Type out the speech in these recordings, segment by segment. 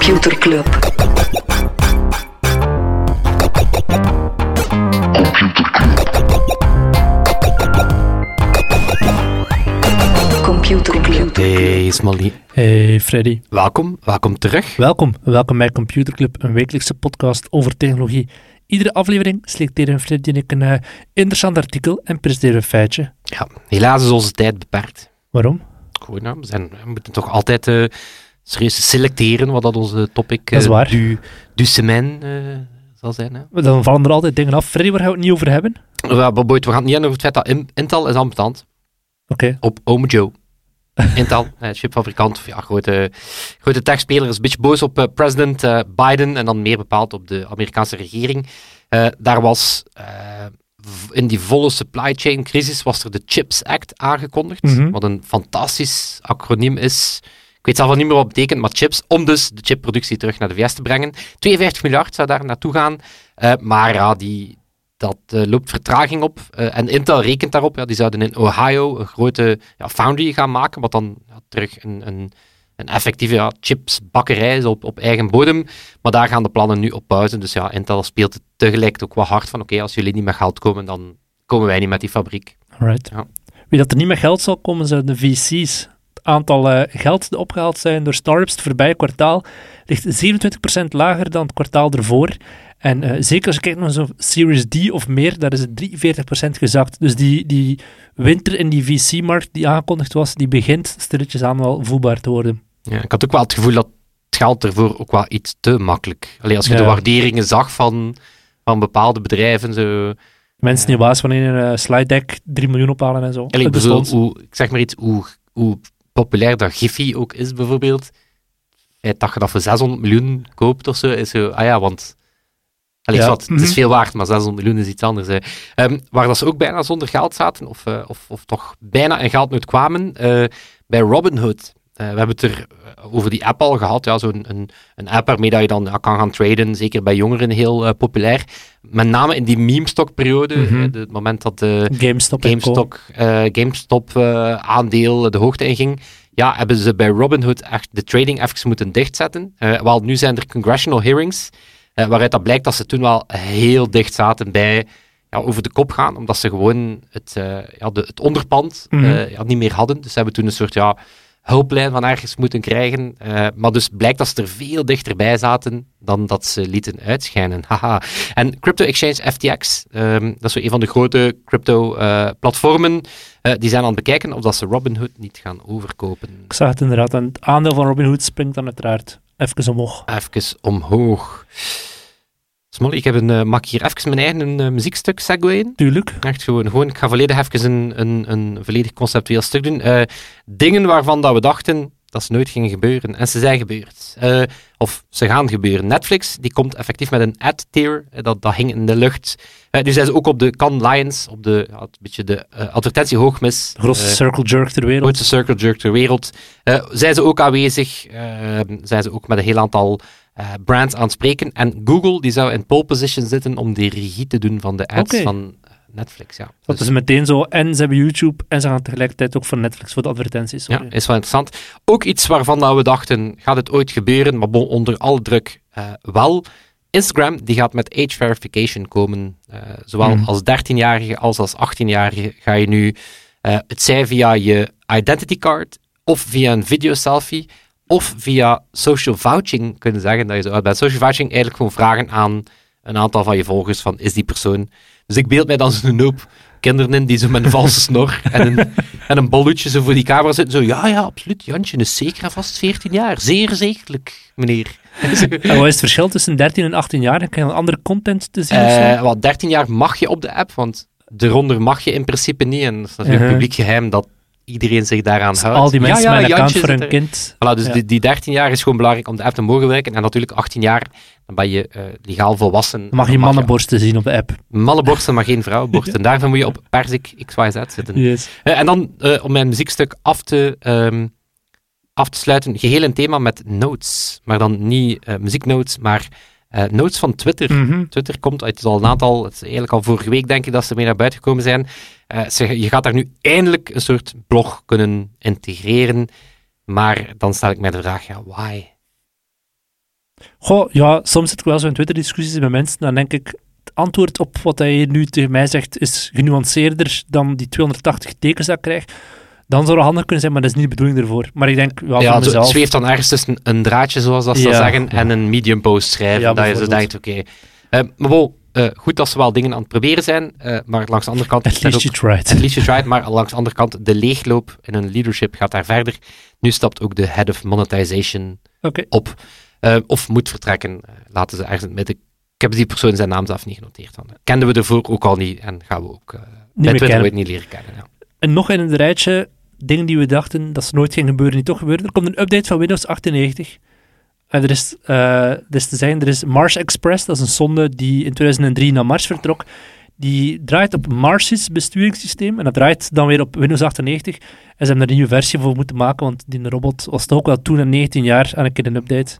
Computer Club. Computer Club. Hey Smally, Hey Freddy, welkom, welkom terug. welkom. Welkom bij Computer Club, een wekelijkse podcast over technologie. Iedere aflevering selecteren Freddy en ik een eh, interessant artikel en presenteren een feitje. Ja, helaas is onze tijd beperkt. Waarom? Goed, nou, we, zijn, we moeten toch altijd eh, serieus selecteren wat dat onze topic Dat is eh, waar. du, du semaine eh, zal zijn. Hè. Dan vallen er altijd dingen af. Freddy, waar gaan we het niet over hebben? Ja, we gaan het niet hebben over het feit dat In- Intel is ambetant Oké, op Ome Joe. Intel, eh, chipfabrikant, of ja, grote, grote techspeler, is een beetje boos op eh, president eh, Biden en dan meer bepaald op de Amerikaanse regering. Eh, daar was eh, in die volle supply chain crisis was er de CHIPS Act aangekondigd, Mhm. wat een fantastisch acroniem is. Ik weet zelf al niet meer wat het betekent, maar chips, om dus de chipproductie terug naar de VS te brengen. 52 miljard zou daar naartoe gaan, Eh, maar ja, die, dat eh, loopt vertraging op. Eh, en Intel rekent daarop. Ja, die zouden in Ohio een grote ja, foundry gaan maken, wat dan ja, terug een, een, een effectieve ja, chipsbakkerij is op, op eigen bodem. Maar daar gaan de plannen nu op pauze. Dus ja, Intel speelt het tegelijk ook wel hard van oké, als jullie niet met geld komen, dan komen wij niet met die fabriek. alright. Ja. Wie dat er niet met geld zal komen, zijn de VC's. Het aantal eh, geld dat opgehaald zijn door startups het voorbije kwartaal ligt 27% lager dan het kwartaal ervoor. En eh, zeker als je kijkt naar zo'n Series D of meer, daar is het 43% gezakt. Dus die, die winter in die VC-markt die aangekondigd was, die begint stilletjes aan wel voelbaar te worden. Ja, ik had ook wel het gevoel dat het geld ervoor ook wel iets te makkelijk. Alleen als je Ja. de waarderingen zag van, van bepaalde bedrijven, zo, Mensen die baas van een eh, slide deck 3 miljoen ophalen en zo. Allee, ik, bedoel, hoe, ik zeg maar iets, hoe, hoe populair dat Giphy ook is, bijvoorbeeld. Het feit dat je dat voor 600 miljoen koopt of zo, is zo, ah ja, want... Allee, Ja, zwart, het mhm. is veel waard, maar 600 miljoen is iets anders. Hè. Ehm, waar dat ze ook bijna zonder geld zaten, of, eh, of, of toch bijna in geldnood kwamen, eh, bij Robinhood. Eh, we hebben het er eh, over die app al gehad, ja, zo'n een, een app waarmee dat je dan kan gaan traden, zeker bij jongeren heel eh, populair. Met name in die meme-stock-periode, Mhm. het moment dat de, GameStop. GameStop, GameStop aandeel de hoogte inging, ja, hebben ze bij Robinhood echt de trading even moeten dichtzetten. Wel, nu zijn er congressional hearings, waaruit dat blijkt dat ze toen wel heel dicht zaten bij ja, over de kop gaan, omdat ze gewoon het, ja, de, het onderpand Mhm. ja, niet meer hadden. Dus ze hebben toen een soort ja, hulplijn van ergens moeten krijgen. Eh, maar dus blijkt dat ze er veel dichterbij zaten dan dat ze lieten uitschijnen. Haha. En crypto exchange FTX, ehm, dat is zo een van de grote crypto eh, platformen, eh, die zijn aan het bekijken of dat ze Robinhood niet gaan overkopen. Ik zag het inderdaad. En het aandeel van Robinhood springt dan uiteraard even omhoog. Even omhoog. Smolly, ik heb een, mag ik hier even mijn eigen eh, muziekstuk segwayen? Tuurlijk. Echt gewoon, gewoon, ik ga volledig even een, een, een volledig conceptueel stuk doen. Eh, dingen waarvan dat we dachten dat ze nooit gingen gebeuren. En ze zijn gebeurd. Of ze gaan gebeuren. Netflix, die komt effectief met een ad-tier. Dat, dat hing in de lucht. Nu zijn ze ook op de Cannes Lions, op de, een beetje de eh, advertentiehoogmis. De grootste circle jerk ter wereld. grootste circle jerk ter wereld. Zijn ze ook aanwezig? zijn ze ook met een heel aantal eh, brands aan het spreken? En Google die zou in pole position zitten om de regie te doen van de ads van Netflix. Ja. Dat Dus- is meteen zo. En ze hebben YouTube en ze gaan tegelijkertijd ook voor Netflix voor de advertenties. ja, Sorry. is wel interessant. Ook iets waarvan we dachten, gaat het ooit gebeuren? Maar bon, onder alle druk eh, wel. Instagram die gaat met age verification komen. Eh, zowel Mhm. als 13-jarige als als 18-jarige ga je nu, eh, het zij via je identity card of via een video selfie of via social vouching kunnen zeggen dat je zo oud bent. Social vouching eigenlijk gewoon vragen aan een aantal van je volgers van is die persoon. Dus ik beeld mij dan zo'n hoop kinderen in die zo met een valse snor en een, en een bolloetje zo voor die camera zitten. Zo, ja, ja, absoluut. Jantje is zeker en vast 14 jaar. Zeer zekerlijk, meneer. En wat is het verschil tussen 13 en 18 jaar? Dan krijg je dan andere content te zien? Eh, wat 13 jaar mag je op de app, want eronder mag je in principe niet. En dat is natuurlijk Mhm. publiek geheim dat iedereen zich daaraan Dus houdt. al die mensen ja, ja, met een account Jantje voor hun kind. Voilà, dus Ja. die, die 13 jaar is gewoon belangrijk om de app te mogen werken. En natuurlijk 18 jaar, dan ben je eh, legaal volwassen. Dan mag je mannenborsten zien op de app. Mannenborsten, maar geen vrouwenborsten. Daarvoor moet je op Perzik XYZ zitten. Yes. Eh, en dan, eh, om mijn muziekstuk af te, ehm, af te sluiten, geheel een thema met notes. Maar dan niet muzieknotes, maar eh, notes van Twitter. Mhm. Twitter komt uit, al een aantal, het is eigenlijk al vorige week denk ik dat ze mee naar buiten gekomen zijn. Eh, ze, je gaat daar nu eindelijk een soort blog kunnen integreren. Maar dan stel ik mij de vraag, ja, why? Goh, ja, soms zit ik wel zo in Twitter-discussies met mensen, dan denk ik, het antwoord op wat hij nu tegen mij zegt is genuanceerder dan die 280 tekens dat ik krijg. Dan zou het handig kunnen zijn, maar dat is niet de bedoeling ervoor. Maar ik denk, ja, Ja, voor mezelf... het zweeft dan ergens tussen een draadje, zoals dat ze Ja. zeggen, en een medium post schrijven. Ja, dat je zo denkt, oké. Eh, maar wel, eh, goed dat ze wel dingen aan het proberen zijn, eh, maar langs de andere kant... At least ook- you tried. At least you tried, maar langs de andere kant, de leegloop in hun leadership gaat daar verder. Nu stapt ook de head of monetization op. of moet vertrekken. Laten ze ergens in het midden. Ik heb die persoon zijn naam zelf niet genoteerd. Dan. Kenden we ervoor ook al niet en gaan we ook eh bij meer kennen. niet leren kennen. Ja. En nog in het rijtje dingen die we dachten dat ze nooit gingen gebeuren, die toch gebeuren. Er komt een update van Windows 98. En er is, eh, dus te zeggen, er is Mars Express, dat is een sonde die in 2003 naar Mars vertrok. Die draait op Mars' besturingssysteem en dat draait dan weer op Windows 98. En ze hebben er een nieuwe versie voor moeten maken, want die robot was toch ook wel toen, na 19 jaar, aan een keer een update.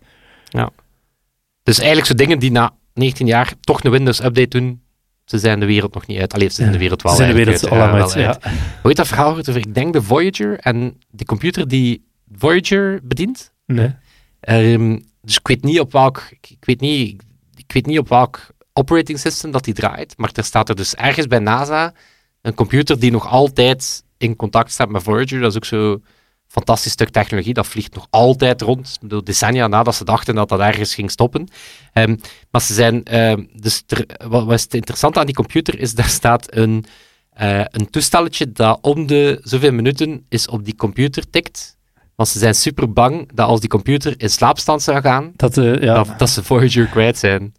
Dus eigenlijk zo dingen die na 19 jaar toch een Windows-update doen, ze zijn de wereld nog niet uit. Allee, ze zijn de wereld wel Ze zijn de wereld al uit, ja, uit, ja. Hoe heet dat verhaal? over? Ik denk de Voyager en die computer die Voyager bedient. Nee. Ehm, dus ik weet niet op welk, ik, ik weet niet, ik weet niet op welk operating system dat die draait, maar er staat er dus ergens bij NASA een computer die nog altijd in contact staat met Voyager. Dat is ook zo'n fantastisch stuk technologie. Dat vliegt nog altijd rond. Bedoel, decennia nadat ze dachten dat dat ergens ging stoppen. Ehm, maar ze zijn, ehm, dus wat, wat is het interessante aan die computer is, daar staat een, eh, een toestelletje dat om de zoveel minuten is op die computer tikt. Want ze zijn super bang dat als die computer in slaapstand zou gaan, Dat, eh, ja. dat, dat ze Voyager kwijt zijn.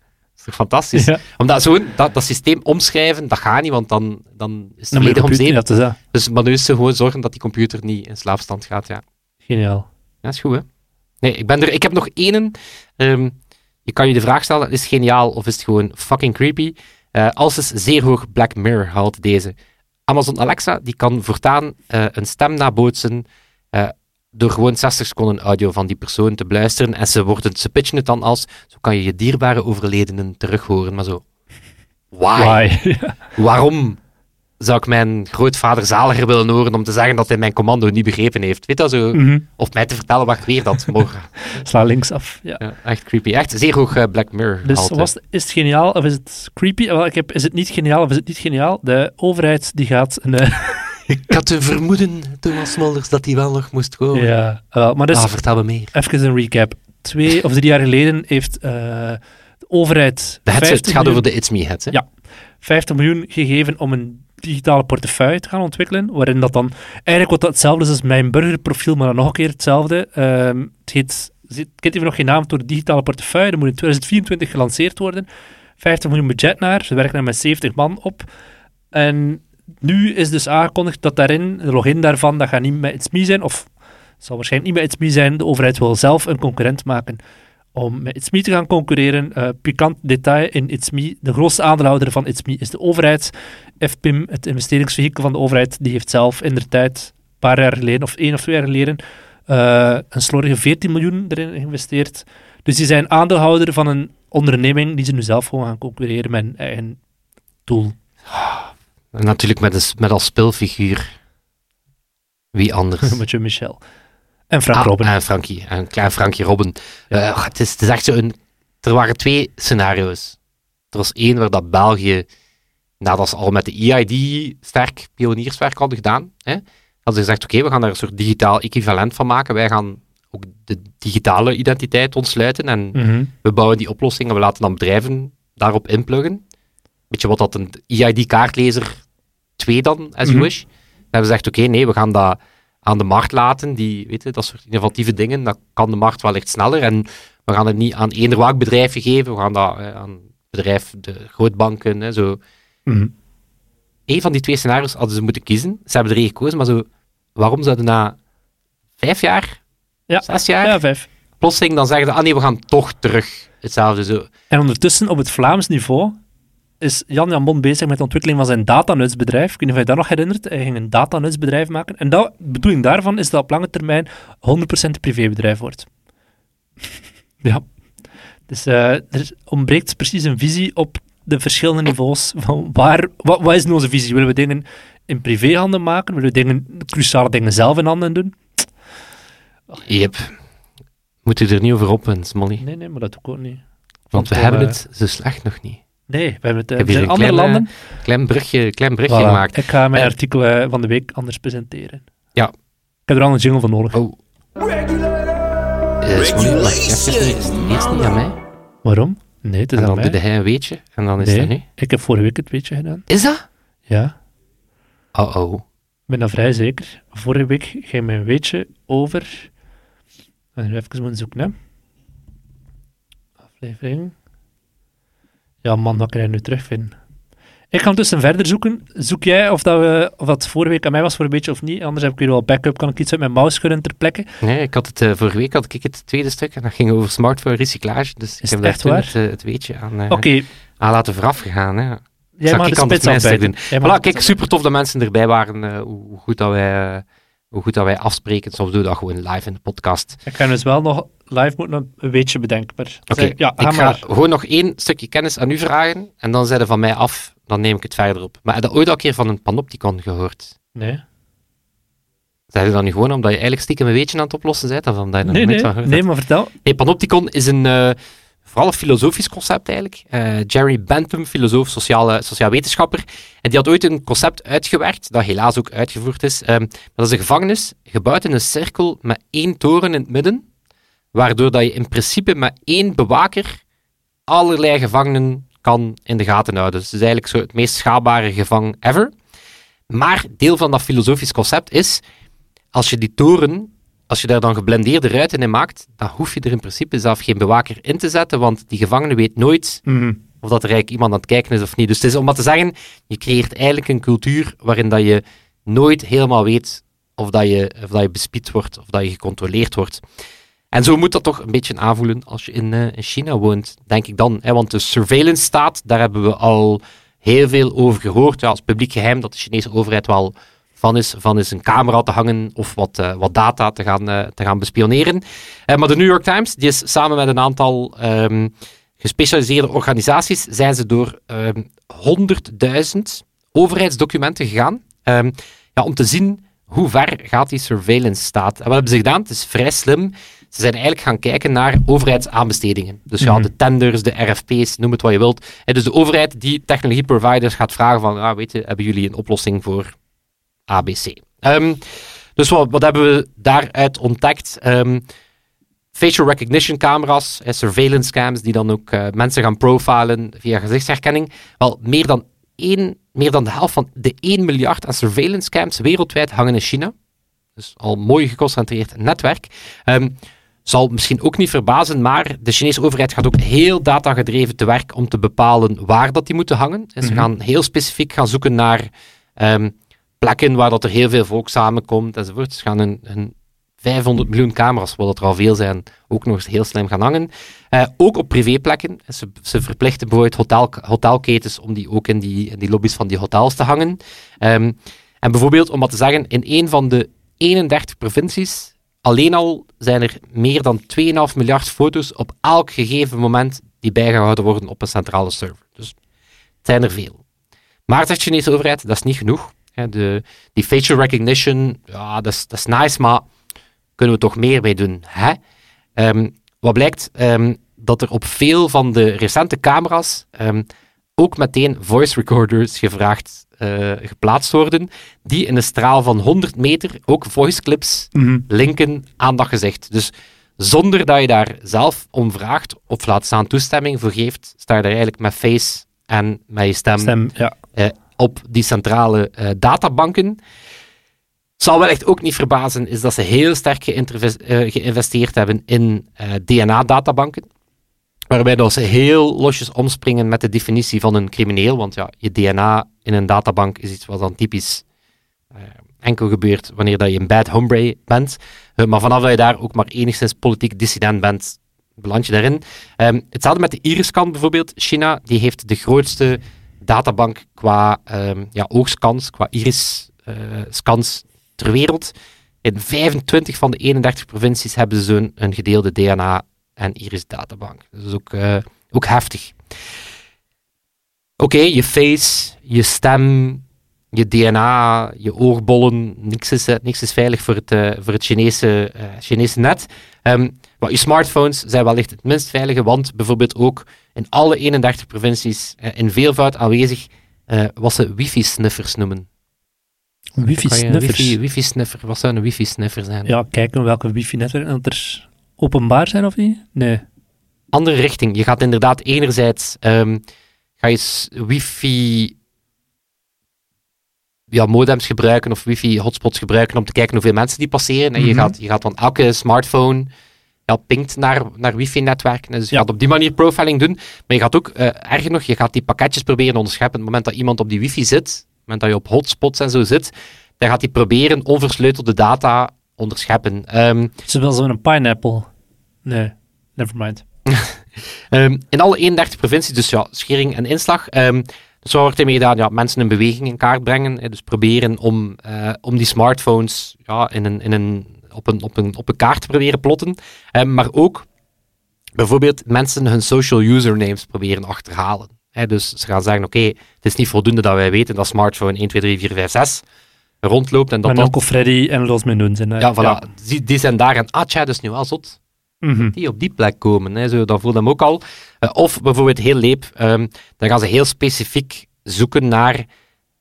Dat is fantastisch? Ja. Omdat zo'n, dat, dat systeem omschrijven, dat gaat niet, want dan, dan is het volledig om zeep. ja, het. Dus maar nu is ze gewoon zorgen dat die computer niet in slaapstand gaat. Ja, Geniaal. ja is goed, hè? Nee, ik, ben er, ik heb nog één. ehm, je kan je de vraag stellen, is het geniaal of is het gewoon fucking creepy? Eh als is zeer hoog Black Mirror haalt deze. Amazon Alexa die kan voortaan eh, een stem nabootsen eh, door gewoon 60 seconden audio van die persoon te beluisteren. En ze, worden, ze pitchen het dan als, zo kan je je dierbare overledenen terughoren. Maar zo, why? Why? Waarom zou ik mijn grootvader zaliger willen horen om te zeggen dat hij mijn commando niet begrepen heeft? Weet dat zo? Mhm. Of mij te vertellen, wacht weer dat morgen. Sla links af. Ja. Ja, echt creepy. Echt zeer hoog eh, Black Mirror. Dus was, is het geniaal of is het creepy? Wel, ik heb, is het niet geniaal of is het niet geniaal? De overheid die gaat een... eh, Ik had een vermoeden, Thomas Smulders, dat hij wel nog moest komen. ja, maar dus Ah, vertel me meer. even een recap. Twee of drie jaar geleden heeft eh, de overheid De headset, 50 het gaat over de It's Me headset. Ja. 50 miljoen gegeven om een digitale portefeuille te gaan ontwikkelen, waarin dat dan eigenlijk wat dat hetzelfde is als mijn burgerprofiel, maar dan nog een keer hetzelfde. Ehm, het heet, het kent even nog geen naam door de digitale portefeuille, dat moet in 2024 gelanceerd worden. 50 miljoen budget naar, ze werken er met 70 man op. En nu is dus aangekondigd dat daarin, de login daarvan, dat gaat niet met It's Me zijn, of zal waarschijnlijk niet met It's Me zijn, de overheid wil zelf een concurrent maken om met It's Me te gaan concurreren. Eh, pikant detail in It's Me, de grootste aandeelhouder van It's Me is de overheid. FPIM, het investeringsvehikel van de overheid, die heeft zelf in de tijd, een paar jaar geleden, of één of twee jaar geleden, eh, een slordige 14 miljoen erin geïnvesteerd. Dus die zijn aandeelhouder van een onderneming die ze nu zelf gewoon gaan concurreren met een eigen doel. En natuurlijk met, een, s- met als speelfiguur. Wie anders? met je Michel. En Frank Ah, Robben. En Frankie. En klein Frankie Robben. Eh, het, is, het is echt zo een... Er waren twee scenario's. Er was één waar dat België, nadat ze al met de EID sterk pionierswerk hadden gedaan, hè, hadden ze gezegd, oké, we gaan daar een soort digitaal equivalent van maken. Wij gaan ook de digitale identiteit ontsluiten en Mhm. we bouwen die oplossing en we laten dan bedrijven daarop inpluggen. Weet je wat dat een EID-kaartlezer 2 dan, as you wish. Dan hebben ze gezegd, oké, nee, we gaan dat aan de markt laten. Die, weet je, dat soort innovatieve dingen, dat kan de markt wellicht sneller. En we gaan het niet aan eender welk bedrijf geven, we gaan dat eh, aan bedrijf, de grootbanken, hè, zo. Mhm. Eén van die twee scenario's hadden ze moeten kiezen. Ze hebben er één gekozen, maar zo, waarom zouden na vijf jaar, Ja. zes jaar, Ja, vijf. plotseling dan zeggen ze, ah nee, we gaan toch terug hetzelfde zo. En ondertussen, op het Vlaams niveau, is Jan Jan Bon bezig met de ontwikkeling van zijn datanutsbedrijf. Ik weet niet of je dat nog herinnert. Hij ging een datanutsbedrijf maken. En dat, de bedoeling daarvan is dat op lange termijn 100% een privébedrijf wordt. ja. Dus eh, er ontbreekt precies een visie op de verschillende niveaus. Van waar, wat, wat is nu onze visie? Willen we dingen in privéhanden maken? Willen we dingen, cruciale dingen zelf in handen doen? Yep. Moet u er niet over op, Smolly. Nee, nee, maar dat doe ik ook niet. Want we hebben eh, het zo slecht nog niet. Nee, we hebben het. eh, een andere landen. Klein brugje, klein brugje Voilà. gemaakt. Ik ga mijn Eh, artikel eh, van de week anders presenteren. Ja. Ik heb er al een jingle voor nodig. Oh. Eh, ik even niet- is aan mij? Waarom? Nee, het is En aan dan doe hij een weetje en dan is nee, het nu. ik heb vorige week het weetje gedaan. Is dat? Ja, Oh oh. ik ben dat vrij zeker. Vorige week ging mijn weetje over... Even moeten zoeken, hè. Aflevering. Ja, man, wat kan je nu terugvinden? Ik ga ondertussen verder zoeken. Zoek jij of dat, we, of dat vorige week aan mij was voor een beetje of niet? Anders heb ik weer wel backup. Kan ik iets uit mijn mouse schudden ter plekke? Nee, ik had het, eh, vorige week had ik het tweede stuk en dat ging over smartphone recyclage. Dus ik het heb daar echt toen het, eh, het weetje aan, eh, Oké, aan laten vooraf gegaan. Hè. jij mag ik de spits afbijten. Voilà, de kijk, super tof dat mensen erbij waren. hoe, goed dat wij, hoe goed dat wij afspreken. Soms doen we dat gewoon live in de podcast. Ik ga dus wel nog live moeten een weetje bedenken. Maar Oké, ja, ik ga maar. gewoon nog één stukje kennis aan u vragen. En dan zijn van mij af. Dan neem ik het verder op. Maar heb je ooit al een keer van een panopticon gehoord? Nee, Zeg je dat nu gewoon omdat je eigenlijk stiekem een weetje aan het oplossen bent? Of omdat je nee, nee, nee maar vertel. Nee, panopticon is een, eh, vooral een filosofisch concept eigenlijk. Eh, Jerry Bentham, filosoof, sociale, sociaal wetenschapper. En die had ooit een concept uitgewerkt, dat helaas ook uitgevoerd is. Ehm, dat is een gevangenis, gebouwd in een cirkel met één toren in het midden, waardoor dat je in principe met één bewaker allerlei gevangenen kan in de gaten houden. Dus het is eigenlijk zo het meest schaalbare gevang ever. Maar deel van dat filosofisch concept is, als je die toren, als je daar dan geblendeerde ruiten in maakt, dan hoef je er in principe zelf geen bewaker in te zetten, want die gevangene weet nooit Mhm. of dat er eigenlijk iemand aan het kijken is of niet. Dus het is om maar te zeggen, je creëert eigenlijk een cultuur waarin dat je nooit helemaal weet of dat je, of dat je bespied wordt of dat je gecontroleerd wordt. En zo moet dat toch een beetje aanvoelen als je in, eh, in China woont, denk ik dan. Hè? Want de surveillance staat, daar hebben we al heel veel over gehoord. Ja, als publiek geheim dat de Chinese overheid wel van is, van is een camera te hangen of wat, eh, wat data te gaan, eh, te gaan bespioneren. Eh, maar de New York Times, die is samen met een aantal ehm, gespecialiseerde organisaties, zijn ze door ehm 100.000 overheidsdocumenten gegaan ehm, ja, om te zien hoe ver gaat die surveillance staat. En wat hebben ze gedaan? Het is vrij slim. Ze zijn eigenlijk gaan kijken naar overheidsaanbestedingen. Dus ja, Mhm. de tenders, de RFP's, noem het wat je wilt. En dus de overheid die technologieproviders gaat vragen van, ah, weet je, hebben jullie een oplossing voor ABC? Ehm, dus wat, wat hebben we daaruit ontdekt? Ehm, facial recognition camera's, eh, surveillance cams, die dan ook eh, mensen gaan profilen via gezichtsherkenning. Wel, meer dan, één, meer dan de helft van de 1 miljard aan surveillance cams wereldwijd hangen in China. Dus al mooi geconcentreerd netwerk. Ehm, zal misschien ook niet verbazen, maar de Chinese overheid gaat ook heel datagedreven te werk om te bepalen waar dat die moeten hangen. En ze Mhm. gaan heel specifiek gaan zoeken naar plekken waar dat er heel veel volk samenkomt enzovoort. Ze gaan een, een 500 miljoen camera's, wat er al veel zijn, ook nog eens heel slim gaan hangen. Eh, ook op privéplekken. Ze, ze verplichten bijvoorbeeld hotel, hotelketens om die ook in die, in die lobby's van die hotels te hangen. Ehm, en bijvoorbeeld, om wat te zeggen, in een van de 31 provincies, alleen al zijn er meer dan 2,5 miljard foto's op elk gegeven moment die bijgehouden worden op een centrale server. Dus het zijn er veel. Maar zegt de Chinese overheid, dat is niet genoeg. De, die facial recognition, ja, dat is, dat is nice, maar kunnen we toch meer mee doen? Hè? Ehm, wat blijkt? Ehm, dat er op veel van de recente camera's ehm, ook meteen voice recorders gevraagd, eh, geplaatst worden, die in een straal van 100 meter ook voice clips Mhm. linken aan dat gezicht. Dus zonder dat je daar zelf om vraagt, of laat staan toestemming voor geeft, sta je daar eigenlijk met face en met je stem, Stem, ja. Op die centrale eh, databanken. Zal wel echt ook niet verbazen, is dat ze heel sterk eh, geïnvesteerd hebben in eh, DNA-databanken. Waarbij dat ze heel losjes omspringen met de definitie van een crimineel. Want ja, je DNA in een databank is iets wat dan typisch enkel gebeurt wanneer dat je een bad hombre bent. Maar vanaf dat je daar ook maar enigszins politiek dissident bent, beland je daarin. Ehm, hetzelfde met de iris-scan bijvoorbeeld. China die heeft de grootste databank qua ehm, ja, qua iris-scans ter wereld. In 25 van de 31 provincies hebben ze zo'n een gedeelde DNA- en iris-databank. Dat is ook, eh, ook heftig. Oké, je face, je stem, je DNA, je oogbollen, niks is, eh, niks is veilig voor het, eh, voor het Chinese, eh, Chinese net. Ehm, maar je smartphones zijn wellicht het minst veilige, want bijvoorbeeld ook in alle 31 provincies in veelvoud aanwezig wat ze wifi-sniffers noemen. Wifi-snuffers. Wifi, wifi-sniffer, wat zou een wifi-sniffer zijn? Ja, kijken welke er openbaar zijn of niet? Nee. andere richting. Je gaat inderdaad enerzijds ehm, ga je wifi ja, modems gebruiken of wifi hotspots gebruiken om te kijken hoeveel mensen die passeren. En je, Mhm. gaat, je gaat van elke smartphone ja, pinkt naar, naar wifi-netwerken. Dus je Ja. gaat op die manier profiling doen. Maar je gaat ook, eh erger nog, je gaat die pakketjes proberen onderscheppen. Op het moment dat iemand op die wifi zit, op het moment dat je op hotspots en zo zit, dan gaat hij proberen onversleutelde data onderscheppen. Ehm, Zoals een pineapple. Nee, never mind. Ehm, in alle 31 provincies, dus ja, schering en inslag. Ehm, dus wat wordt ermee gedaan? Ja, mensen een beweging in kaart brengen. hè, dus proberen om, eh, om die smartphones ja, in een, in een, op, een, op, een, op een kaart te proberen plotten. Maar ook bijvoorbeeld mensen hun social usernames proberen achterhalen. Hè, dus ze gaan zeggen, oké, het is niet voldoende dat wij weten dat smartphone 1, 2, 3, 4, 5, 6 rondloopt. En dat Maar dat... Freddy en Los Mendoen zijn daar. Ja, voilà. Die, die zijn daar en, ah tja, dat is nu wel zot Mhm. die op die plek komen. Hè, zo, dan hem ook al. Eh, of bijvoorbeeld heel leep, ehm, dan gaan ze heel specifiek zoeken naar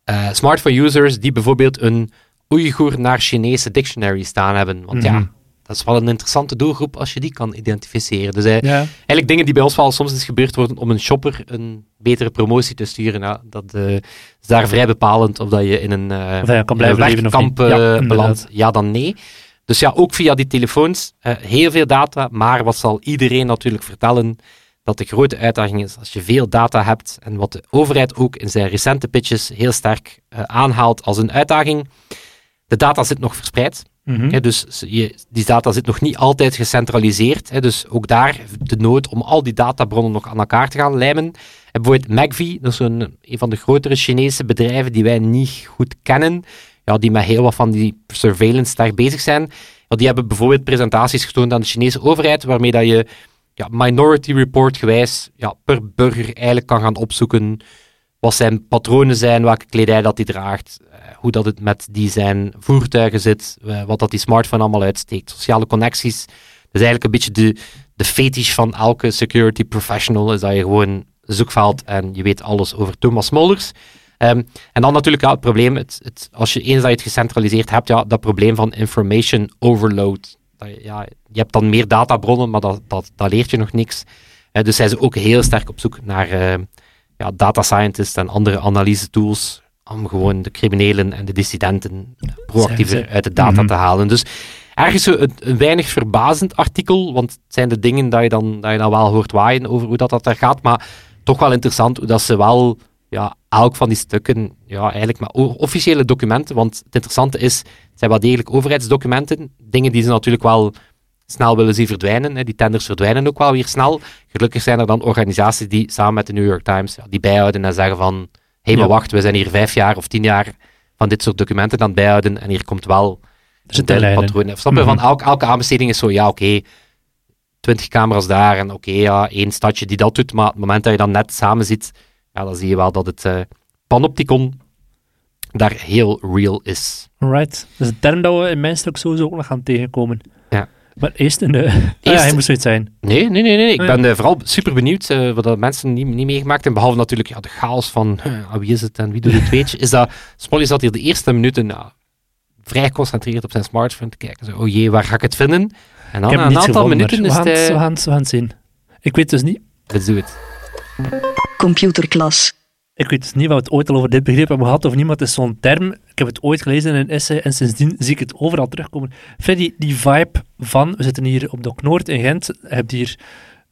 eh, smartphone-users die bijvoorbeeld een Oeigoer naar Chinese dictionary staan hebben. Want Mhm. ja, dat is wel een interessante doelgroep als je die kan identificeren. Dus eh, Ja. eigenlijk dingen die bij ons wel soms is gebeurd worden om een shopper een betere promotie te sturen. Dat is daar vrij bepalend of dat je in een, hij kan een blijven leven werkkamp niet. Ja, belandt. Ja, dan nee. Dus ja, ook via die telefoons, eh, heel veel data, maar wat zal iedereen natuurlijk vertellen, dat de grote uitdaging is als je veel data hebt en wat de overheid ook in zijn recente pitches heel sterk eh, aanhaalt als een uitdaging. De data zit nog verspreid, Mhm. hè, dus je, die data zit nog niet altijd gecentraliseerd. Hè, dus ook daar de nood om al die databronnen nog aan elkaar te gaan lijmen. En bijvoorbeeld McVie, dat is een, een van de grotere Chinese bedrijven die wij niet goed kennen, ja, die met heel wat van die surveillance daar bezig zijn. Die hebben bijvoorbeeld presentaties getoond aan de Chinese overheid, waarmee dat je ja, minority report gewijs ja, per burger eigenlijk kan gaan opzoeken wat zijn patronen zijn, welke kledij dat hij draagt, eh, hoe dat het met die zijn voertuigen zit, eh, wat dat die smartphone allemaal uitsteekt, sociale connecties. Dus eigenlijk een beetje de, de fetish van elke security professional is dat je gewoon zoekveld en je weet alles over Thomas Smolders. Ehm, en dan natuurlijk ja, het probleem, het, het, als je eens dat je het gecentraliseerd hebt, ja, dat probleem van information overload. Dat je, ja, je hebt dan meer databronnen, maar dat, dat, dat leert je nog niks. Eh, dus zijn ze ook heel sterk op zoek naar eh, ja, data scientists en andere analyse tools om gewoon de criminelen en de dissidenten proactiever uit de data Mhm. te halen. Dus ergens een, een weinig verbazend artikel, want het zijn de dingen dat je dan, dat je dan wel hoort waaien over hoe dat, dat daar gaat, maar toch wel interessant hoe dat ze wel ja, elk van die stukken, ja, eigenlijk maar officiële documenten, want het interessante is, het zijn wel degelijk overheidsdocumenten, dingen die ze natuurlijk wel snel willen zien verdwijnen. Hè. Die tenders verdwijnen ook wel weer snel. Gelukkig zijn er dan organisaties die samen met de New York Times ja, die bijhouden en zeggen van hé, hey, maar Ja. wacht, we zijn hier vijf jaar of tien jaar van dit soort documenten aan het bijhouden en hier komt wel Er een in. patroon. Snap je? Mhm. Van elke, elke aanbesteding is zo, ja, oké, 20 camera's daar en oké, ja, één stadje die dat doet, maar op het moment dat je dan net samen zit, ja, dan zie je wel dat het eh, panopticon daar heel real is. Alright. Dat is een term dat we in mijn stuk sowieso ook nog gaan tegenkomen. Ja. Maar eerst een... eh, ah ja, hij moest zoiets zijn. Nee, nee, nee, nee. ik Ah, ben eh, vooral super benieuwd wat mensen niet, niet meegemaakt hebben, behalve natuurlijk ja, de chaos van huh, wie is het en wie doet het, weet je, is dat Smolly zat hier de eerste minuten ja, vrij geconcentreerd op zijn smartphone te kijken. Zo, oh jee, waar ga ik het vinden? En dan na een aantal gevonden, minuten is het... we, gaan, het- we gaan het zien. Ik weet dus niet... Let's do it. Computerklas. Ik weet dus niet wat we het ooit al over dit begrip hebben gehad of niet, maar het is zo'n term. Ik heb het ooit gelezen in een essay en sindsdien zie ik het overal terugkomen. Freddy, die vibe van, we zitten hier op Dok Noord in Gent, je hebt hier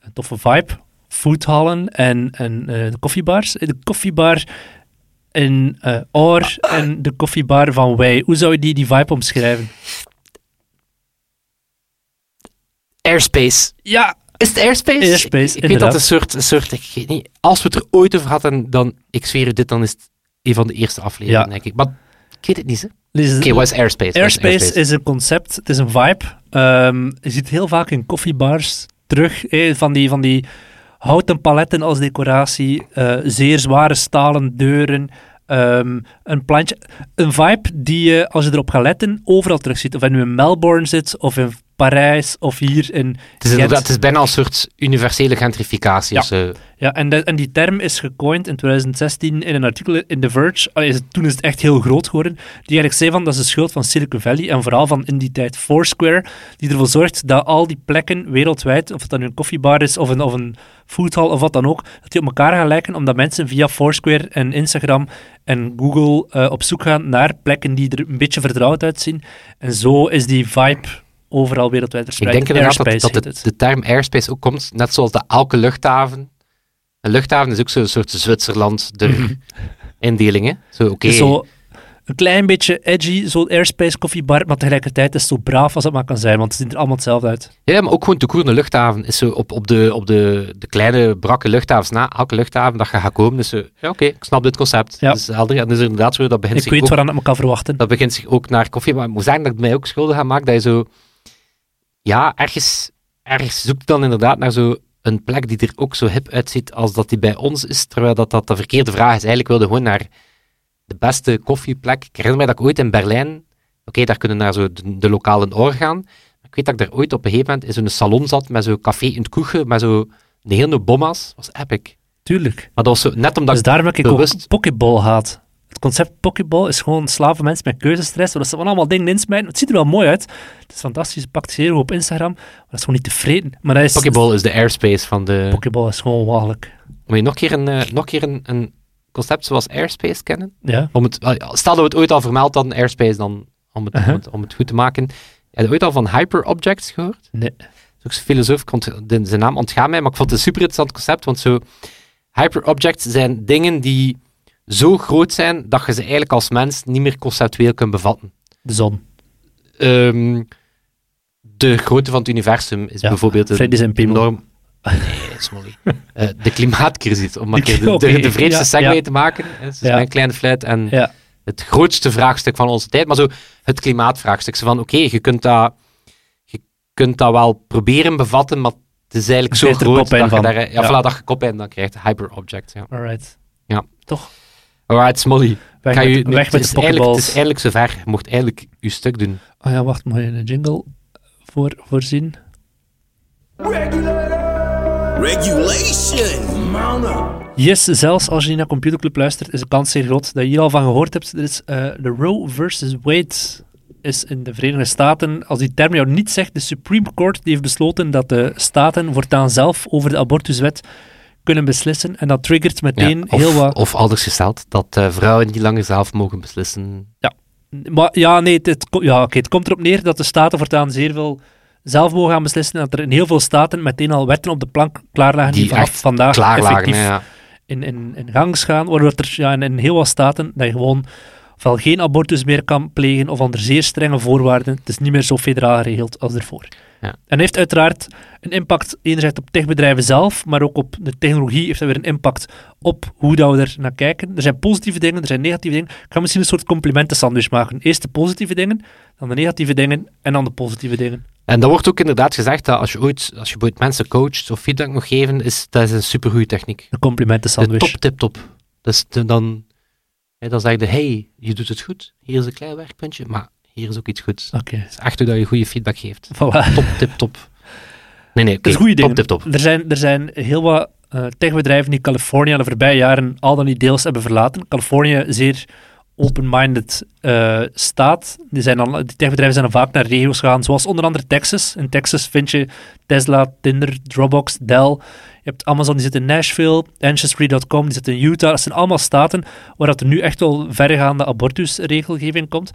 een toffe vibe, foodhallen en, en eh, de koffiebars. De koffiebar in eh Oor en de koffiebar van Wij. Hoe zou je die, die vibe omschrijven? Airspace. Ja, Is het airspace? Airspace, Ik, ik weet dat een soort, een soort ik weet niet, als we het er ooit over hadden, dan, ik zweer u dit, dan is het een van de eerste afleveringen, Ja. denk ik. Maar ik weet het niet, hè. Oké, wat is airspace? Airspace is een concept, het is een vibe. Ehm, je ziet heel vaak in koffiebars terug eh, van, die, van die houten paletten als decoratie, eh, zeer zware stalen deuren, ehm, een plantje. Een vibe die je, als je erop gaat letten, overal terugziet. Of je nu in Melbourne zit, of in Parijs, of hier in Het is, inderdaad, het is bijna een soort universele gentrificatie. Ja. Ja, en, de- en die term is gecoind in 2016 in een artikel in The Verge. Allee, is het- toen is het echt heel groot geworden. Die eigenlijk zei van dat is de schuld van Silicon Valley en vooral van in die tijd Foursquare, die ervoor zorgt dat al die plekken wereldwijd, of het dan een koffiebar is of een, of een foodhall of wat dan ook, dat die op elkaar gaan lijken omdat mensen via Foursquare en Instagram en Google eh, op zoek gaan naar plekken die er een beetje vertrouwd uitzien. En zo is die vibe overal wereldwijd Ik verspreid. denk inderdaad dat, dat de, het. de term airspace ook komt, net zoals de elke luchthaven. Een luchthaven is ook zo'n soort Zwitserland der indelingen. Zo, oké. Het zo een klein beetje edgy, zo'n airspace koffiebar, maar tegelijkertijd is het zo braaf als het maar kan zijn, want het ziet er allemaal hetzelfde uit. Ja, maar ook gewoon de koerne luchthaven is zo op, op, de, op de, de kleine brakke luchthavens na elke luchthaven dat je gaat komen. Dus zo, ja, oké, ik snap dit concept. Ja. Dat is helder. En dus inderdaad zo, dat begint Ik zich weet ook, waaraan ik me kan verwachten. dat begint zich ook naar koffie. Maar ik moet zeggen dat ik mij ook schuldig aan maak dat je zo, ja, ergens, ergens zoekt dan inderdaad naar zo een plek die er ook zo hip uitziet als dat die bij ons is, terwijl dat, dat de verkeerde vraag is. Eigenlijk wilde gewoon naar de beste koffieplek. Ik herinner mij dat ik ooit in Berlijn, oké, daar kunnen naar zo de, de lokale oor gaan, ik weet dat ik daar ooit op een gegeven moment in zo'n salon zat met zo'n café in het koegen, met zo'n hele bomma's. Dat was epic. Tuurlijk. Maar dat was zo, net omdat Dus daarom heb ik bewust- ook Pokéball haat. Het concept Pokéball is gewoon slaven mensen met keuzestress, zodat ze van allemaal dingen insmijten. Het ziet er wel mooi uit. Het is fantastisch, het pakt zeer op Instagram, maar dat is gewoon niet tevreden. Maar dat is... Pokéball is de airspace van de... Pokéball is gewoon walgelijk. Moet je nog een keer een, eh, nog keer een, een concept zoals airspace kennen? Ja. Om het, stel dat we het ooit al vermeld hadden, airspace, dan om het, Uh-huh. om het, om het goed te maken. Heb je ooit al van hyperobjects gehoord? Nee. Dat is ook zo'n filosoof, ik ont- de, zijn naam ontgaat mij, maar ik vond het een super interessant concept, want zo, hyperobjects zijn dingen die zo groot zijn, dat je ze eigenlijk als mens niet meer conceptueel kunt bevatten. De zon. Ehm, de grootte van het universum is Ja, bijvoorbeeld een enorm... Nee, Smolly. Eh, de klimaatcrisis, om maar een keer de, de, de vreedste segue ja. te maken. Dus Ja. mijn kleine fluit en het grootste vraagstuk van onze tijd, maar zo het klimaatvraagstuk. Zo van, oké, je kunt dat je kunt dat wel proberen bevatten, maar het is eigenlijk zo groot dat je daar... Ja. Voilà, dat je koppijn dan krijgt. Hyperobject, ja. Alright. Ja. Toch? Alright, Smolly. Weg, Ga met, je, weg met het, de het is eigenlijk zover. Je mocht eigenlijk je stuk doen. Oh ja, wacht, moet je een jingle voor, voorzien? Regulation. Mount up. Yes, zelfs als je niet naar Computerclub luistert, is de kans zeer groot dat je hier al van gehoord hebt. Er is eh, de Roe versus Wade is in de Verenigde Staten, als die term jou niet zegt, de Supreme Court die heeft besloten dat de staten voortaan zelf over de abortuswet kunnen beslissen. En dat triggert meteen Ja, of, heel wat... of anders gesteld, dat eh, vrouwen niet langer zelf mogen beslissen. Maar ja, nee, het, ja, oké, het komt erop neer dat de staten voortaan zeer veel zelf mogen gaan beslissen. En dat er in heel veel staten meteen al wetten op de plank klaarlagen die, Die vanaf vandaag effectief ja. in, in, in gang gaan, waardoor er ja, in, in heel wat staten dat je gewoon ofwel geen abortus meer kan plegen of onder zeer strenge voorwaarden. Het is niet meer zo federaal geregeld als ervoor. Ja. En heeft uiteraard een impact enerzijds op techbedrijven zelf, maar ook op de technologie heeft dat weer een impact op hoe dat we er naar kijken. Er zijn positieve dingen, er zijn negatieve dingen. Ik ga misschien een soort complimenten-sandwich maken. Eerst de positieve dingen, dan de negatieve dingen en dan de positieve dingen. En dat wordt ook inderdaad gezegd dat als je ooit, als je mensen coacht of feedback mag geven, is dat is een supergoeie techniek. De complimenten-sandwich. De top, tip, top. Dus dan, hè, dan zeg je, hey, je doet het goed, hier is een klein werkpuntje, maar hier is ook iets goeds. Oké, hoe dat je goede feedback geeft. voilà. Top, tip, top. Nee, nee, is goede. Top, tip, top. Er zijn, er zijn heel wat eh, techbedrijven die Californië de voorbije jaren al dan niet deels hebben verlaten. Californië zeer open-minded eh, staat. Die, zijn dan, die techbedrijven zijn dan vaak naar regio's gegaan, zoals onder andere Texas. In Texas vind je Tesla, Tinder, Dropbox, Dell. Je hebt Amazon, die zit in Nashville. Ancestry.com, die zit in Utah. Dat zijn allemaal staten waar dat er nu echt wel verregaande abortusregelgeving komt.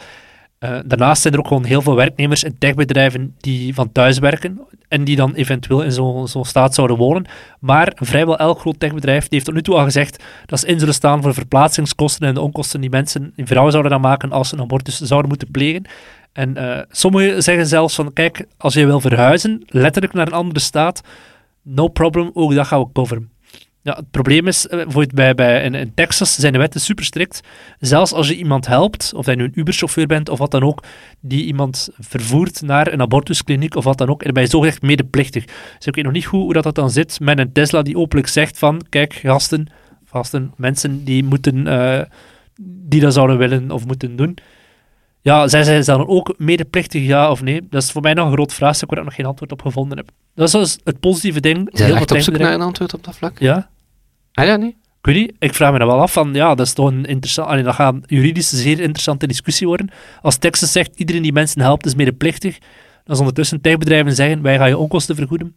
Eh, daarnaast zijn er ook gewoon heel veel werknemers in techbedrijven die van thuis werken en die dan eventueel in zo'n zo'n staat zouden wonen. Maar vrijwel elk groot techbedrijf heeft tot nu toe al gezegd dat ze in zullen staan voor verplaatsingskosten en de onkosten die mensen, die vrouwen zouden dan maken als ze een abortus zouden moeten plegen. En eh, sommigen zeggen zelfs van, kijk, als je wil verhuizen, letterlijk naar een andere staat, no problem, ook dat gaan we coveren. Ja, het probleem is, eh, bijvoorbeeld bij, bij, in, Texas zijn de wetten super strikt. Zelfs als je iemand helpt, of je nu een Uber-chauffeur bent of wat dan ook, die iemand vervoert naar een abortuskliniek of wat dan ook, en ben je zogezegd medeplichtig. Dus ik weet nog niet hoe dat, dat dan zit met een Tesla die openlijk zegt van, kijk, gasten, gasten mensen die moeten, eh, die dat zouden willen of moeten doen. Ja, zij zijn dan ook medeplichtig, ja of nee? Dat is voor mij nog een groot vraagstuk waar ik nog geen antwoord op gevonden heb. Dat is dus het positieve ding. Zijn Heel echt op zoek naar een antwoord op dat vlak? Ja, Ah ja, nee? ik weet niet. Ik vraag me dan wel af van, ja, dat is toch een interessant... Allee, dat gaat juridisch een zeer interessante discussie worden. Als Texas zegt, iedereen die mensen helpt is medeplichtig, dan is ondertussen techbedrijven zeggen, wij gaan je onkosten vergoeden.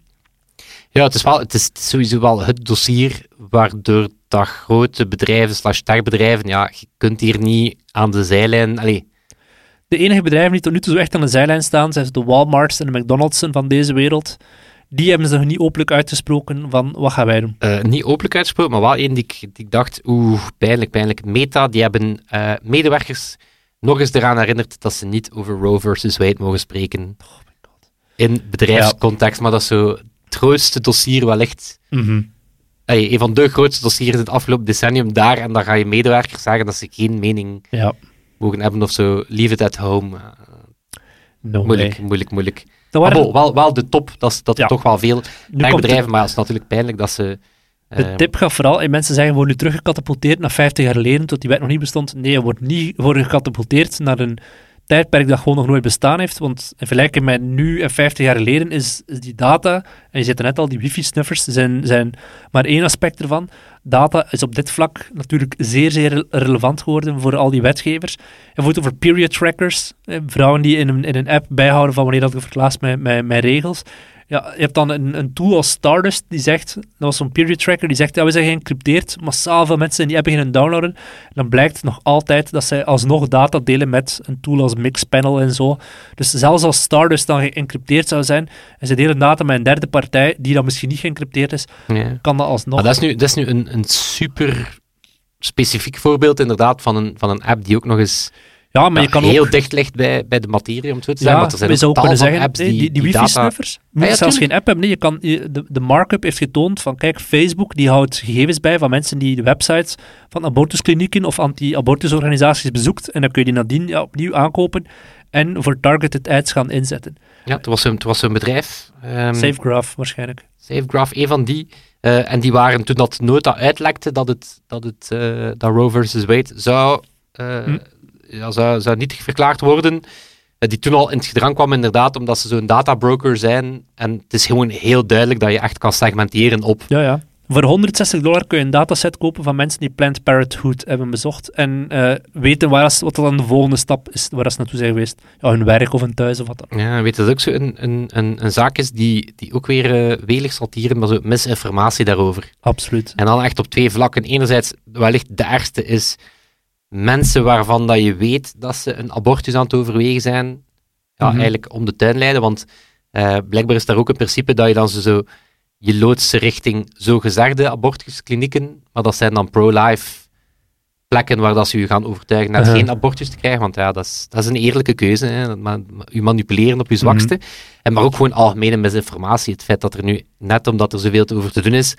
Ja, het is, wel, het is, het is sowieso wel het dossier waardoor dat grote bedrijven slash techbedrijven, ja, je kunt hier niet aan de zijlijn... Allee, De enige bedrijven die tot nu toe zo echt aan de zijlijn staan, zijn de Walmarts en de McDonald'sen van deze wereld. Die hebben zich niet openlijk uitgesproken van, wat gaan wij doen? eh, niet openlijk uitgesproken, maar wel één die ik, die ik dacht, oeh, pijnlijk, pijnlijk. Meta, die hebben eh, medewerkers nog eens eraan herinnerd dat ze niet over Roe versus Wade mogen spreken. In bedrijfscontext, maar dat is zo het grootste dossier wellicht. Allee, een van de grootste dossiers in het afgelopen decennium daar, en dan ga je medewerkers zeggen dat ze geen mening Ja, mogen hebben of zo. Leave it at home. Eh, no moeilijk, way. moeilijk, moeilijk. Dat waren, wel, wel de top, dat is dat Ja. toch wel veel nu de, bedrijven, maar het is natuurlijk pijnlijk dat ze... de eh, tip gaat vooral, en mensen zeggen, we worden nu teruggecatapulteerd naar 50 jaar geleden, tot die wet nog niet bestond. Nee, je wordt niet worden gecatapulteerd naar een tijdperk dat gewoon nog nooit bestaan heeft, want in vergelijking met nu en 50 jaar geleden is, die data, en je zit er net al, die wifi-snuffers zijn, zijn maar één aspect ervan. Data is op dit vlak natuurlijk zeer, zeer re- relevant geworden voor al die wetgevers. Hebt het over period trackers, eh, vrouwen die in een, in een app bijhouden van wanneer dat ik verklaast met, met, met regels. Ja, je hebt dan een, een tool als Stardust die zegt, dat was zo'n period tracker, die zegt, ja, we zijn geëncrypteerd, massaal veel mensen die app beginnen downloaden. En dan blijkt nog altijd dat zij alsnog data delen met een tool als Mixpanel en zo. Dus zelfs als Stardust dan geëncrypteerd zou zijn, en ze delen data met een derde partij, die dan misschien niet geëncrypteerd is, ja. kan dat alsnog. Maar dat is nu, dat is nu een, een super specifiek voorbeeld inderdaad van een, van een app die ook nog eens ja, maar je kan heel ook... dicht ligt bij, bij de materie, om het zo te zeggen. Ja, er zijn we zouden kunnen zeggen, apps die, die, die, wifi-snuffers, je moet Ah, ja, zelfs geen app hebben. Nee, je kan, je- de, de markup heeft getoond van, kijk, Facebook die houdt gegevens bij van mensen die de websites van abortusklinieken of anti-abortusorganisaties bezoekt. En dan kun je die nadien ja, opnieuw aankopen en voor targeted ads gaan inzetten. Ja, er was zo'n er was zo'n bedrijf, ehm SafeGraph waarschijnlijk. Safegraph, een van die. eh, en die waren toen dat nota uitlekte dat, het, dat, het, eh, dat Roe versus Wade zou, eh, Hm. Ja, zou, zou nietig verklaard worden. die toen al in het gedrang kwam, inderdaad, omdat ze zo'n databroker zijn. En het is gewoon heel duidelijk dat je echt kan segmenteren op. Ja, ja. Voor 160 dollar kun je een dataset kopen van mensen die Planned Parenthood hebben bezocht en eh, weten waar is, wat dan de volgende stap is, waar ze naartoe zijn geweest. Ja, hun werk of hun thuis of wat dan. Ja, weet je dat ook zo een, een, een, een zaak is die, die ook weer eh, welig zal tieren, maar zo misinformatie daarover. Absoluut. En dan echt op twee vlakken. Enerzijds, wellicht de ergste is mensen waarvan dat je weet dat ze een abortus aan het overwegen zijn, ja, Mhm. eigenlijk om de tuin leiden. Want eh, blijkbaar is daar ook een principe dat je dan zo, je loodst ze richting zogezegde abortusklinieken, maar dat zijn dan pro-life plekken waar dat ze je gaan overtuigen Uh-huh. geen abortus te krijgen, want ja, dat is, dat is een eerlijke keuze. Hè. Je manipuleren op je zwakste. En maar ook gewoon algemene misinformatie. Het feit dat er nu, net omdat er zoveel over te doen is,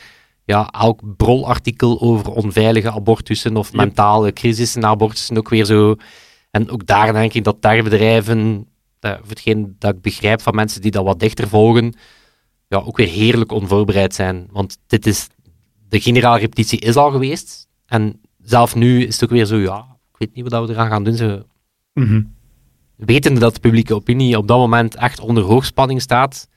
ja, elk brolartikel over onveilige abortussen of mentale crisissen na abortussen ook weer zo. En ook daar denk ik dat daar bedrijven, eh, voor hetgeen dat ik begrijp van mensen die dat wat dichter volgen, ja, ook weer heerlijk onvoorbereid zijn. Want dit is, de generale repetitie is al geweest. En zelf nu is het ook weer zo, ja, ik weet niet wat we eraan gaan doen. Zo, Mhm. wetende dat de publieke opinie op dat moment echt onder hoogspanning staat.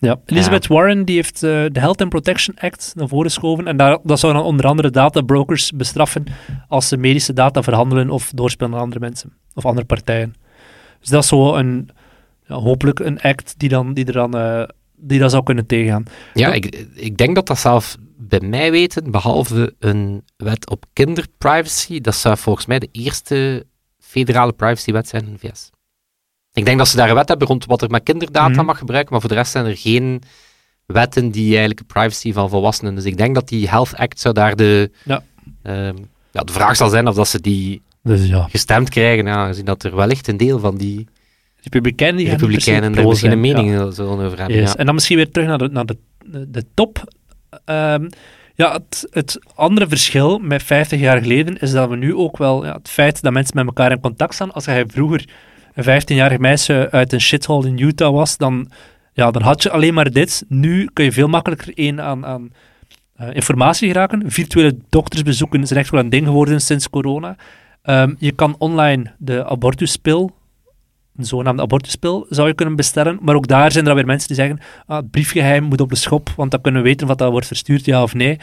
Ja. Elizabeth Warren die heeft eh, de Health and Protection Act naar voren geschoven en daar, dat zou dan onder andere databrokers bestraffen als ze medische data verhandelen of doorspelen aan andere mensen of andere partijen. Dus dat is zo een, ja, hopelijk een act die, dan, die, er dan, eh, die dat zou kunnen tegengaan. Ja, Ja. ik, ik denk dat dat zelf bij mij weten, behalve een wet op kinderprivacy, dat zou volgens mij de eerste federale privacywet zijn in de VS. Ik denk dat ze daar een wet hebben rond wat er met kinderdata Mhm. mag gebruiken, maar voor de rest zijn er geen wetten die eigenlijk de privacy van volwassenen. Dus ik denk dat die Health Act zou daar de, Ja. ehm, ja, de vraag zal zijn of dat ze die Dus ja, gestemd krijgen, ja, aangezien dat er wellicht een deel van die Republikeinen die republikeinen er misschien een zijn, ja. mening zullen over hebben. Yes. En dan misschien weer terug naar de, naar de, de, de top. Ehm, ja, het, het andere verschil met 50 jaar geleden is dat we nu ook wel ja, het feit dat mensen met elkaar in contact staan. Als jij vroeger een 15-jarig meisje uit een shithole in Utah was, dan, ja, dan had je alleen maar dit. Nu kun je veel makkelijker één aan, aan eh, informatie geraken. Virtuele doktersbezoeken zijn echt wel een ding geworden sinds corona. Ehm, je kan online de abortuspil, een zogenaamde abortuspil, zou je kunnen bestellen. Maar ook daar zijn er weer mensen die zeggen, ah, het briefgeheim moet op de schop, want dan kunnen we weten wat dat wordt verstuurd, ja of nee.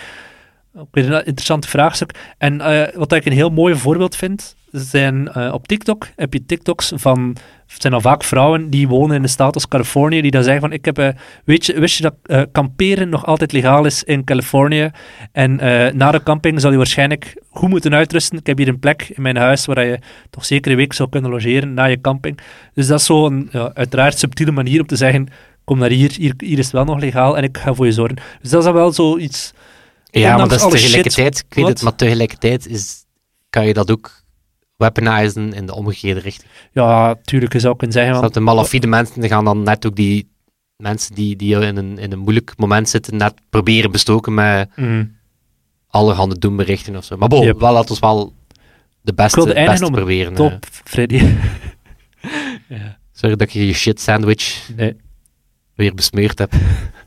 Ook een interessant vraagstuk. En eh, wat ik een heel mooi voorbeeld vind, zijn eh, op TikTok heb je TikToks van, het zijn al vaak vrouwen die wonen in de staat als Californië, die dan zeggen van, ik heb, eh, weet je, wist je dat eh, kamperen nog altijd legaal is in Californië? En na de camping zal je waarschijnlijk goed moeten uitrusten. Ik heb hier een plek in mijn huis waar je toch zeker een week zou kunnen logeren na je camping. Dus dat is zo'n, ja, uiteraard subtiele manier om te zeggen, kom naar hier, hier, hier is het wel nog legaal en ik ga voor je zorgen. Dus dat is dan wel zoiets... Ja, maar dat is tegelijkertijd, shit, ik weet het, maar tegelijkertijd is, kan je dat ook weaponizen in de omgekeerde richting. Ja, tuurlijk, je zou kunnen zeggen... Dat van- de malafide mensen die gaan dan net ook die mensen die, die in, een, in een moeilijk moment zitten, net proberen bestoken met Mm. allerhande doemberichten of zo. Maar bon, Yep. wel laten we wel de beste, wilde eindigen beste proberen. eh. Top, Freddy. ja, Sorry dat je je shit sandwich nee. weer besmeurd hebt.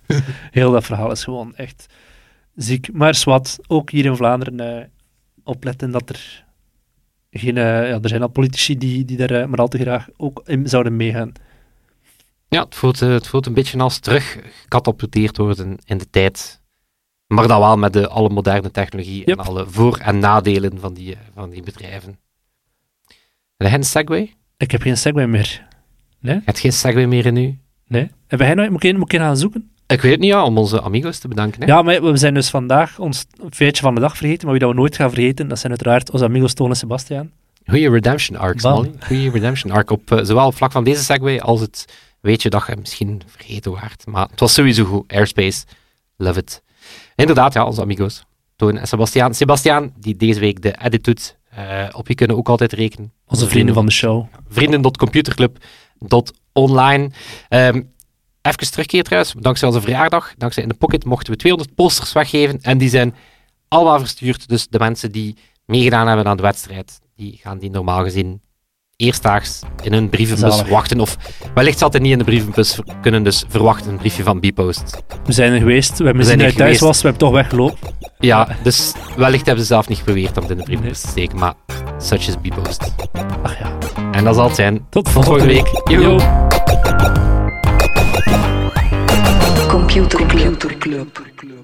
Heel dat verhaal is gewoon echt ziek. Maar zwart, ook hier in Vlaanderen eh, opletten dat er geen... eh, ja, er zijn al politici die, die daar eh, maar al te graag ook in zouden meegaan. Ja, het voelt, eh, het voelt een beetje als terug gecatapulteerd worden in de tijd. Maar dan wel met de alle moderne technologie Yep. en alle voor- en nadelen van die, van die bedrijven. Heb jij een Segway? Ik heb geen Segway meer. Je hebt geen Segway meer in u? Nee? Heb jij nou... Moet ik, moet ik gaan zoeken? Ik weet het niet, ja, om onze amigos te bedanken. Hè? Ja, maar we zijn dus vandaag ons feitje van de dag vergeten, maar wie dat we nooit gaan vergeten, dat zijn uiteraard onze amigos Toon en Sebastiaan. Goeie redemption arcs, Bam. Molly. Goeie redemption arc, op, eh, zowel op vlak van deze Segway als het weet je dat je misschien vergeten waard. Maar het was sowieso goed. Airspace, love it. Inderdaad, ja, onze amigos. Toon en Sebastiaan. Sebastiaan, die deze week de edit doet. eh, op je kunnen ook altijd rekenen. Onze vrienden van de show. vrienden.computerclub.online. Ehm even terugkeer trouwens, dankzij onze verjaardag, dankzij In The Pocket, mochten we 200 posters weggeven en die zijn allemaal verstuurd. Dus de mensen die meegedaan hebben aan de wedstrijd, die gaan die normaal gezien eerstdaags in hun brievenbus Zalig. wachten. Of wellicht zal het niet in de brievenbus kunnen, dus verwachten een briefje van Bpost. We zijn er geweest, we hebben zijn gezien dat er thuis geweest. was, we hebben toch weggelopen. Ja, dus wellicht hebben ze zelf niet geprobeerd om het in de brievenbus te steken, maar such is Bpost. Ach ja. En dat zal het zijn. Tot volgende week. Yo. Yo. Computer Club.